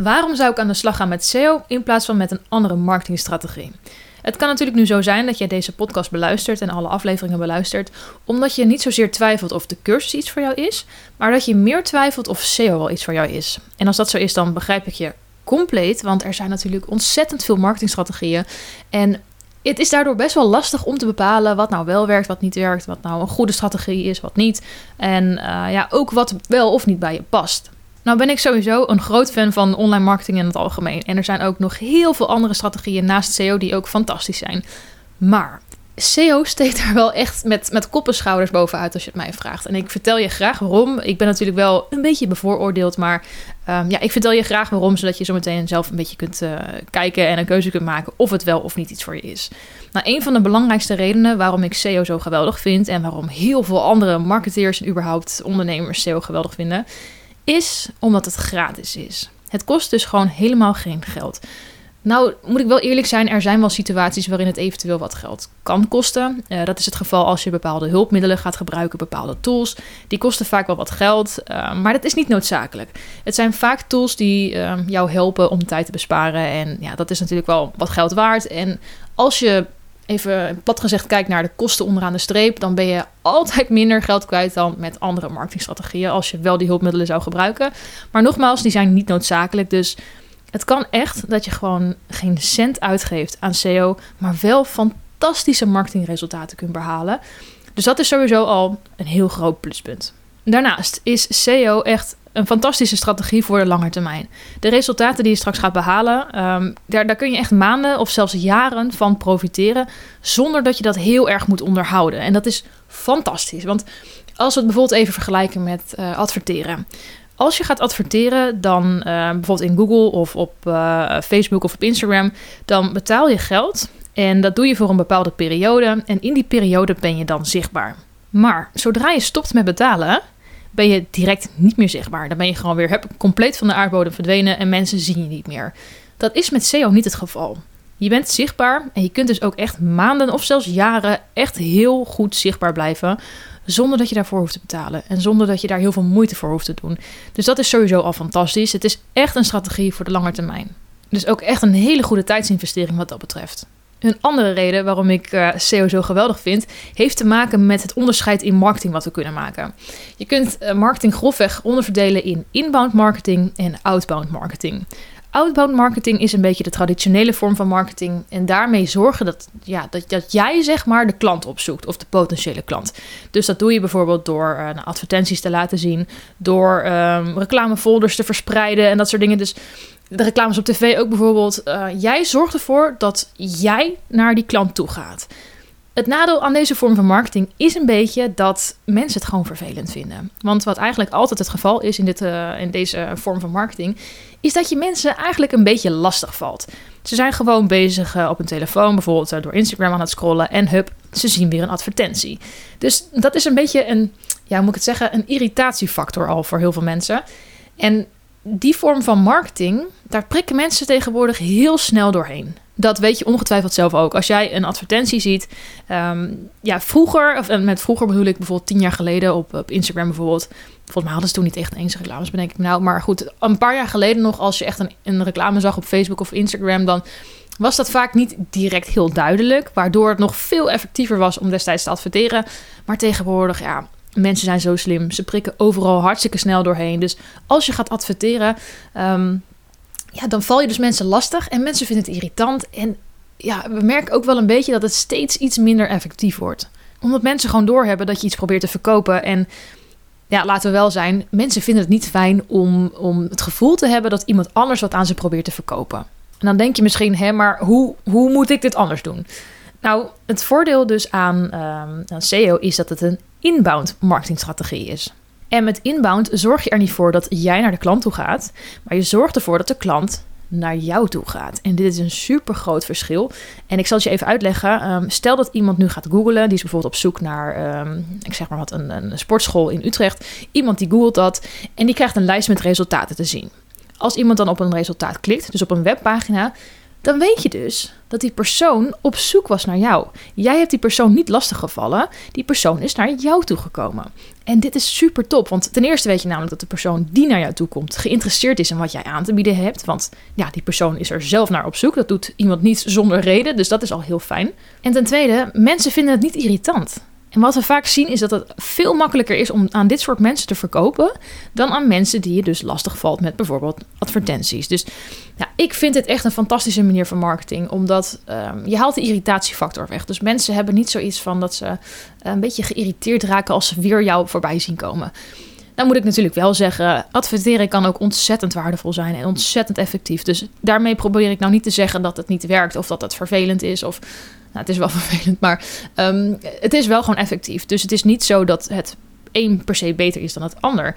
Waarom zou ik aan de slag gaan met SEO in plaats van met een andere marketingstrategie? Het kan natuurlijk nu zo zijn dat jij deze podcast beluistert en alle afleveringen beluistert, omdat je niet zozeer twijfelt of de cursus iets voor jou is, maar dat je meer twijfelt of SEO wel iets voor jou is. En als dat zo is, dan begrijp ik je compleet, want er zijn natuurlijk ontzettend veel marketingstrategieën. En het is daardoor best wel lastig om te bepalen wat nou wel werkt, wat niet werkt, wat nou een goede strategie is, wat niet. En eh, ja, ook wat wel of niet bij je past. Nou ben ik sowieso een groot fan van online marketing in het algemeen. En er zijn ook nog heel veel andere strategieën naast SEO die ook fantastisch zijn. Maar SEO steekt er wel echt met, met kop schouders bovenuit als je het mij vraagt. En ik vertel je graag waarom. Ik ben natuurlijk wel een beetje bevooroordeeld, maar um, ja, ik vertel je graag waarom, zodat je zo meteen zelf een beetje kunt uh, kijken en een keuze kunt maken of het wel of niet iets voor je is. Nou, een van de belangrijkste redenen waarom ik SEO zo geweldig vind en waarom heel veel andere marketeers en überhaupt ondernemers SEO geweldig vinden, is omdat het gratis is. Het kost dus gewoon helemaal geen geld. Nou, moet ik wel eerlijk zijn, er zijn wel situaties waarin het eventueel wat geld kan kosten. Uh, dat is het geval als je bepaalde hulpmiddelen gaat gebruiken, bepaalde tools. Die kosten vaak wel wat geld, uh, maar dat is niet noodzakelijk. Het zijn vaak tools die uh, jou helpen om tijd te besparen. En ja, dat is natuurlijk wel wat geld waard. En als je even plat gezegd kijkt naar de kosten onderaan de streep, dan ben je altijd minder geld kwijt dan met andere marketingstrategieën als je wel die hulpmiddelen zou gebruiken. Maar nogmaals, die zijn niet noodzakelijk. Dus het kan echt dat je gewoon geen cent uitgeeft aan SEO, maar wel fantastische marketingresultaten kunt behalen. Dus dat is sowieso al een heel groot pluspunt. Daarnaast is SEO echt een fantastische strategie voor de lange termijn. De resultaten die je straks gaat behalen, um, daar, daar kun je echt maanden of zelfs jaren van profiteren, zonder dat je dat heel erg moet onderhouden. En dat is fantastisch, want als we het bijvoorbeeld even vergelijken met uh, adverteren. Als je gaat adverteren, dan uh, bijvoorbeeld in Google of op uh, Facebook of op Instagram, dan betaal je geld en dat doe je voor een bepaalde periode. En in die periode ben je dan zichtbaar. Maar zodra je stopt met betalen, ben je direct niet meer zichtbaar. Dan ben je gewoon weer heb, compleet van de aardbodem verdwenen en mensen zien je niet meer. Dat is met SEO niet het geval. Je bent zichtbaar en je kunt dus ook echt maanden of zelfs jaren echt heel goed zichtbaar blijven. Zonder dat je daarvoor hoeft te betalen. En zonder dat je daar heel veel moeite voor hoeft te doen. Dus dat is sowieso al fantastisch. Het is echt een strategie voor de lange termijn. Dus ook echt een hele goede tijdsinvestering wat dat betreft. Een andere reden waarom ik uh, SEO zo geweldig vind, heeft te maken met het onderscheid in marketing wat we kunnen maken. Je kunt uh, marketing grofweg onderverdelen in inbound marketing en outbound marketing. Outbound marketing is een beetje de traditionele vorm van marketing. En daarmee zorgen dat, ja, dat, dat jij zeg maar de klant opzoekt of de potentiële klant. Dus dat doe je bijvoorbeeld door uh, advertenties te laten zien, door um, reclamefolders te verspreiden en dat soort dingen. Dus de reclames op tv ook bijvoorbeeld. Uh, jij zorgt ervoor dat jij naar die klant toe gaat. Het nadeel aan deze vorm van marketing is een beetje dat mensen het gewoon vervelend vinden. Want wat eigenlijk altijd het geval is in, dit, uh, in deze vorm van marketing, is dat je mensen eigenlijk een beetje lastig valt. Ze zijn gewoon bezig uh, op een telefoon, bijvoorbeeld door Instagram aan het scrollen en hup, ze zien weer een advertentie. Dus dat is een beetje een, ja, moet ik het zeggen, een irritatiefactor al voor heel veel mensen. En die vorm van marketing, daar prikken mensen tegenwoordig heel snel doorheen. Dat weet je ongetwijfeld zelf ook. Als jij een advertentie ziet, um, ja, vroeger, of met vroeger bedoel ik bijvoorbeeld tien jaar geleden op, op Instagram bijvoorbeeld. Volgens mij hadden ze toen niet echt eens reclames, bedenk ik nou. Maar goed, een paar jaar geleden nog, als je echt een, een reclame zag op Facebook of Instagram, dan was dat vaak niet direct heel duidelijk. Waardoor het nog veel effectiever was om destijds te adverteren. Maar tegenwoordig, ja, Mensen zijn zo slim. Ze prikken overal hartstikke snel doorheen. Dus als je gaat adverteren, um, ja, dan val je dus mensen lastig. En mensen vinden het irritant. En ja, we merken ook wel een beetje dat het steeds iets minder effectief wordt. Omdat mensen gewoon doorhebben dat je iets probeert te verkopen. En ja, laten we wel zijn, mensen vinden het niet fijn om, om het gevoel te hebben dat iemand anders wat aan ze probeert te verkopen. En dan denk je misschien, hè, maar hoe, hoe moet ik dit anders doen? Nou, het voordeel dus aan, um, aan SEO is dat het een inbound marketingstrategie is. En met inbound zorg je er niet voor dat jij naar de klant toe gaat, maar je zorgt ervoor dat de klant naar jou toe gaat. En dit is een super groot verschil. En ik zal het je even uitleggen. Um, stel dat iemand nu gaat googlen, die is bijvoorbeeld op zoek naar, um, ik zeg maar wat, een, een sportschool in Utrecht. Iemand die googelt dat en die krijgt een lijst met resultaten te zien. Als iemand dan op een resultaat klikt, dus op een webpagina, dan weet je dus dat die persoon op zoek was naar jou. Jij hebt die persoon niet lastiggevallen, die persoon is naar jou toegekomen. En dit is super top, want ten eerste weet je namelijk dat de persoon die naar jou toe komt geïnteresseerd is in wat jij aan te bieden hebt. Want ja, die persoon is er zelf naar op zoek. Dat doet iemand niet zonder reden, dus dat is al heel fijn. En ten tweede, mensen vinden het niet irritant. En wat we vaak zien is dat het veel makkelijker is om aan dit soort mensen te verkopen dan aan mensen die je dus lastig valt met bijvoorbeeld advertenties. Dus ja, ik vind het echt een fantastische manier van marketing, omdat um, je haalt de irritatiefactor weg. Dus mensen hebben niet zoiets van dat ze een beetje geïrriteerd raken als ze weer jou voorbij zien komen. Dan moet ik natuurlijk wel zeggen, adverteren kan ook ontzettend waardevol zijn en ontzettend effectief. Dus daarmee probeer ik nou niet te zeggen dat het niet werkt of dat het vervelend is of nou, het is wel vervelend, maar um, het is wel gewoon effectief. Dus het is niet zo dat het een per se beter is dan het ander.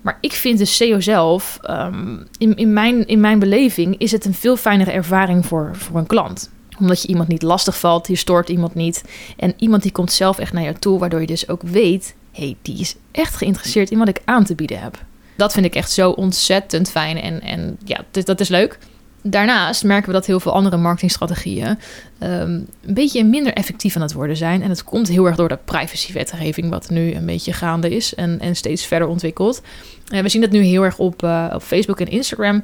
Maar ik vind de SEO zelf, um, in, in, mijn, in mijn beleving, is het een veel fijnere ervaring voor, voor een klant omdat je iemand niet lastig valt, je stoort iemand niet. En iemand die komt zelf echt naar jou toe, waardoor je dus ook weet: hey, die is echt geïnteresseerd in wat ik aan te bieden heb. Dat vind ik echt zo ontzettend fijn en, en ja, dat is leuk. Daarnaast merken we dat heel veel andere marketingstrategieën um, een beetje minder effectief aan het worden zijn. En dat komt heel erg door de privacywetgeving, wat nu een beetje gaande is en, en steeds verder ontwikkeld. En we zien dat nu heel erg op, uh, op Facebook en Instagram.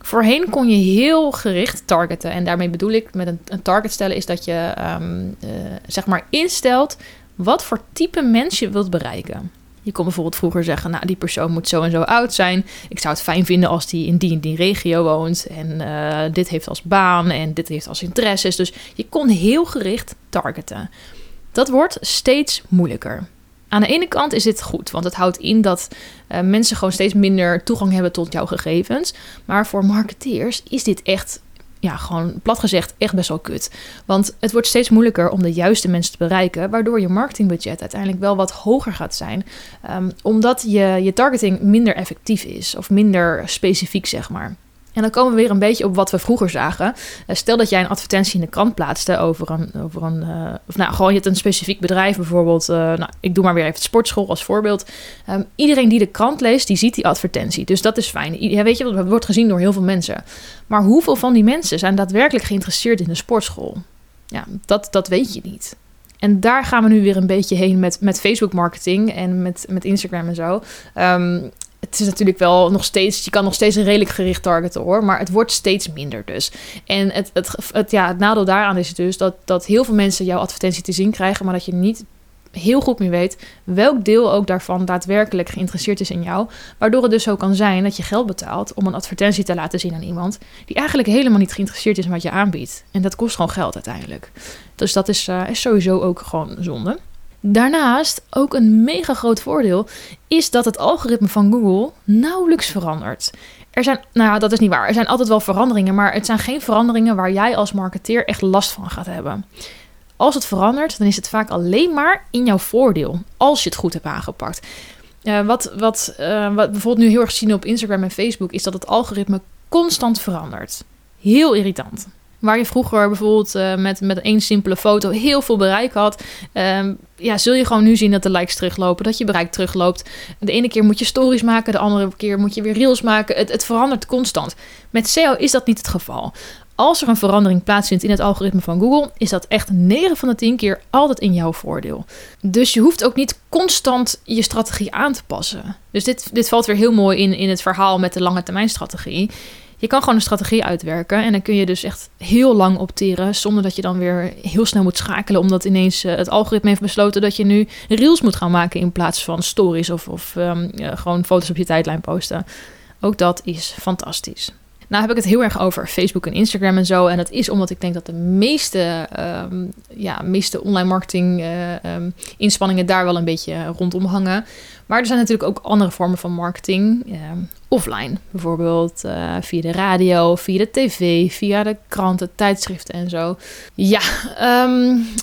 Voorheen kon je heel gericht targeten. En daarmee bedoel ik met een, target stellen, is dat je um, uh, zeg maar instelt wat voor type mens je wilt bereiken. Je kon bijvoorbeeld vroeger zeggen, nou die persoon moet zo en zo oud zijn. Ik zou het fijn vinden als die in die en die regio woont. En uh, dit heeft als baan en dit heeft als interesses. Dus je kon heel gericht targeten. Dat wordt steeds moeilijker. Aan de ene kant is dit goed, want het houdt in dat uh, mensen gewoon steeds minder toegang hebben tot jouw gegevens. Maar voor marketeers is dit echt ja, gewoon plat gezegd echt best wel kut. Want het wordt steeds moeilijker om de juiste mensen te bereiken, waardoor je marketingbudget uiteindelijk wel wat hoger gaat zijn, um, omdat je, je targeting minder effectief is of minder specifiek, zeg maar. En dan komen we weer een beetje op wat we vroeger zagen. Uh, stel dat jij een advertentie in de krant plaatste over een. Over een uh, of nou, gewoon je hebt een specifiek bedrijf, bijvoorbeeld. Uh, nou, ik doe maar weer even sportschool als voorbeeld. Um, iedereen die de krant leest, die ziet die advertentie. Dus dat is fijn. Ja, weet je, dat wordt gezien door heel veel mensen. Maar hoeveel van die mensen zijn daadwerkelijk geïnteresseerd in de sportschool? Ja, dat, dat weet je niet. En daar gaan we nu weer een beetje heen met, met Facebook marketing en met, met Instagram en zo. Um, het is natuurlijk wel nog steeds, je kan nog steeds een redelijk gericht targeten hoor, maar het wordt steeds minder dus. En het, het, ja, het nadeel daaraan is dus dat, dat heel veel mensen jouw advertentie te zien krijgen, maar dat je niet heel goed meer weet welk deel ook daarvan daadwerkelijk geïnteresseerd is in jou. Waardoor het dus zo kan zijn dat je geld betaalt om een advertentie te laten zien aan iemand die eigenlijk helemaal niet geïnteresseerd is in wat je aanbiedt. En dat kost gewoon geld uiteindelijk. Dus dat is, uh, is sowieso ook gewoon zonde. Daarnaast, ook een mega groot voordeel, is dat het algoritme van Google nauwelijks verandert. Er zijn, nou dat is niet waar. Er zijn altijd wel veranderingen, maar het zijn geen veranderingen waar jij als marketeer echt last van gaat hebben. Als het verandert, dan is het vaak alleen maar in jouw voordeel, als je het goed hebt aangepakt. Uh, wat, wat, uh, wat bijvoorbeeld nu heel erg zien op Instagram en Facebook, is dat het algoritme constant verandert. Heel irritant. Waar je vroeger bijvoorbeeld uh, met, met één simpele foto heel veel bereik had, um, ja, zul je gewoon nu zien dat de likes teruglopen, dat je bereik terugloopt. De ene keer moet je stories maken, de andere keer moet je weer reels maken. Het, het verandert constant. Met SEO is dat niet het geval. Als er een verandering plaatsvindt in het algoritme van Google, is dat echt 9 van de 10 keer altijd in jouw voordeel. Dus je hoeft ook niet constant je strategie aan te passen. Dus dit, dit valt weer heel mooi in, in het verhaal met de lange termijn strategie. Je kan gewoon een strategie uitwerken en dan kun je dus echt heel lang opteren zonder dat je dan weer heel snel moet schakelen omdat ineens uh, het algoritme heeft besloten dat je nu reels moet gaan maken in plaats van stories of, of um, ja, gewoon foto's op je tijdlijn posten. Ook dat is fantastisch. Nou heb ik het heel erg over Facebook en Instagram en zo. En dat is omdat ik denk dat de meeste, um, ja, meeste online marketing uh, um, inspanningen daar wel een beetje rondom hangen. Maar er zijn natuurlijk ook andere vormen van marketing. Uh, offline, bijvoorbeeld uh, via de radio, via de tv, via de kranten, tijdschriften en zo. Ja,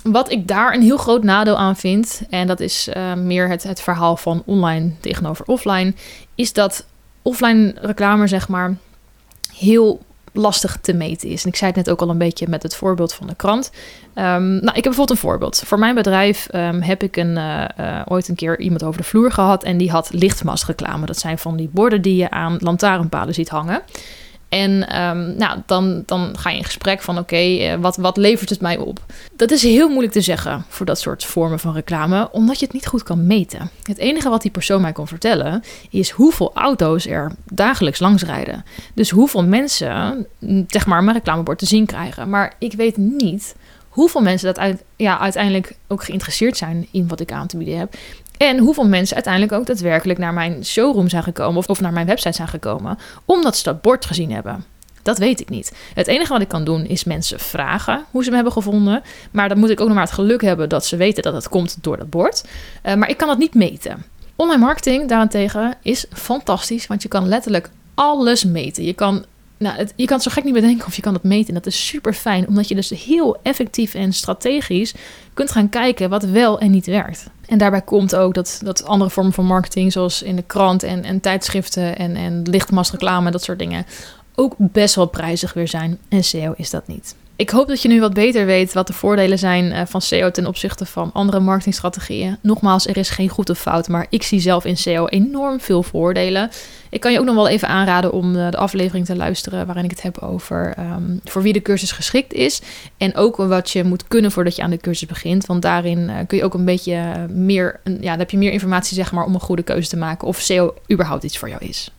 wat ik daar een heel groot nadeel aan vind, en dat is uh, meer het, het verhaal van online tegenover offline, is dat offline reclame, zeg maar, heel lastig te meten is. En ik zei het net ook al een beetje met het voorbeeld van de krant. Um, nou, ik heb bijvoorbeeld een voorbeeld. Voor mijn bedrijf um, heb ik een, uh, uh, ooit een keer iemand over de vloer gehad en die had lichtmastreclame. Dat zijn van die borden die je aan lantaarnpalen ziet hangen. En ehm, nou, dan, dan ga je in gesprek van oké, eh, wat, wat levert het mij op? Dat is heel moeilijk te zeggen voor dat soort vormen van reclame, omdat je het niet goed kan meten. Het enige wat die persoon mij kon vertellen is hoeveel auto's er dagelijks langs rijden. Dus hoeveel mensen mm, zeg maar mijn reclamebord te zien krijgen. Maar ik weet niet hoeveel mensen dat ja, uiteindelijk ook geïnteresseerd zijn in wat ik aan te bieden heb. En hoeveel mensen uiteindelijk ook daadwerkelijk naar mijn showroom zijn gekomen of, of naar mijn website zijn gekomen, omdat ze dat bord gezien hebben. Dat weet ik niet. Het enige wat ik kan doen is mensen vragen hoe ze me hebben gevonden. Maar dan moet ik ook nog maar het geluk hebben dat ze weten dat het komt door dat bord. Uh, maar ik kan dat niet meten. Online marketing daarentegen is fantastisch, want je kan letterlijk alles meten. Je kan nou, je kan zo gek niet bedenken of je kan het meten. En dat is super fijn, omdat je dus heel effectief en strategisch kunt gaan kijken wat wel en niet werkt. En daarbij komt ook dat, dat andere vormen van marketing, zoals in de krant en, en tijdschriften en, en lichtmastreclame, dat soort dingen, ook best wel prijzig weer zijn. En SEO is dat niet. Ik hoop dat je nu wat beter weet wat de voordelen zijn eh, van SEO ten opzichte van andere marketingstrategieën. Nogmaals, er is geen goed of fout, maar ik zie zelf in SEO enorm veel voordelen. Ik kan je ook nog wel even aanraden om eh, de aflevering te luisteren waarin ik het heb over ehm, voor wie de cursus geschikt is. En ook wat je moet kunnen voordat je aan de cursus begint. Want daarin eh, kun je ook een beetje meer, ja, heb je meer informatie zeg maar om een goede keuze te maken of SEO überhaupt iets voor jou is.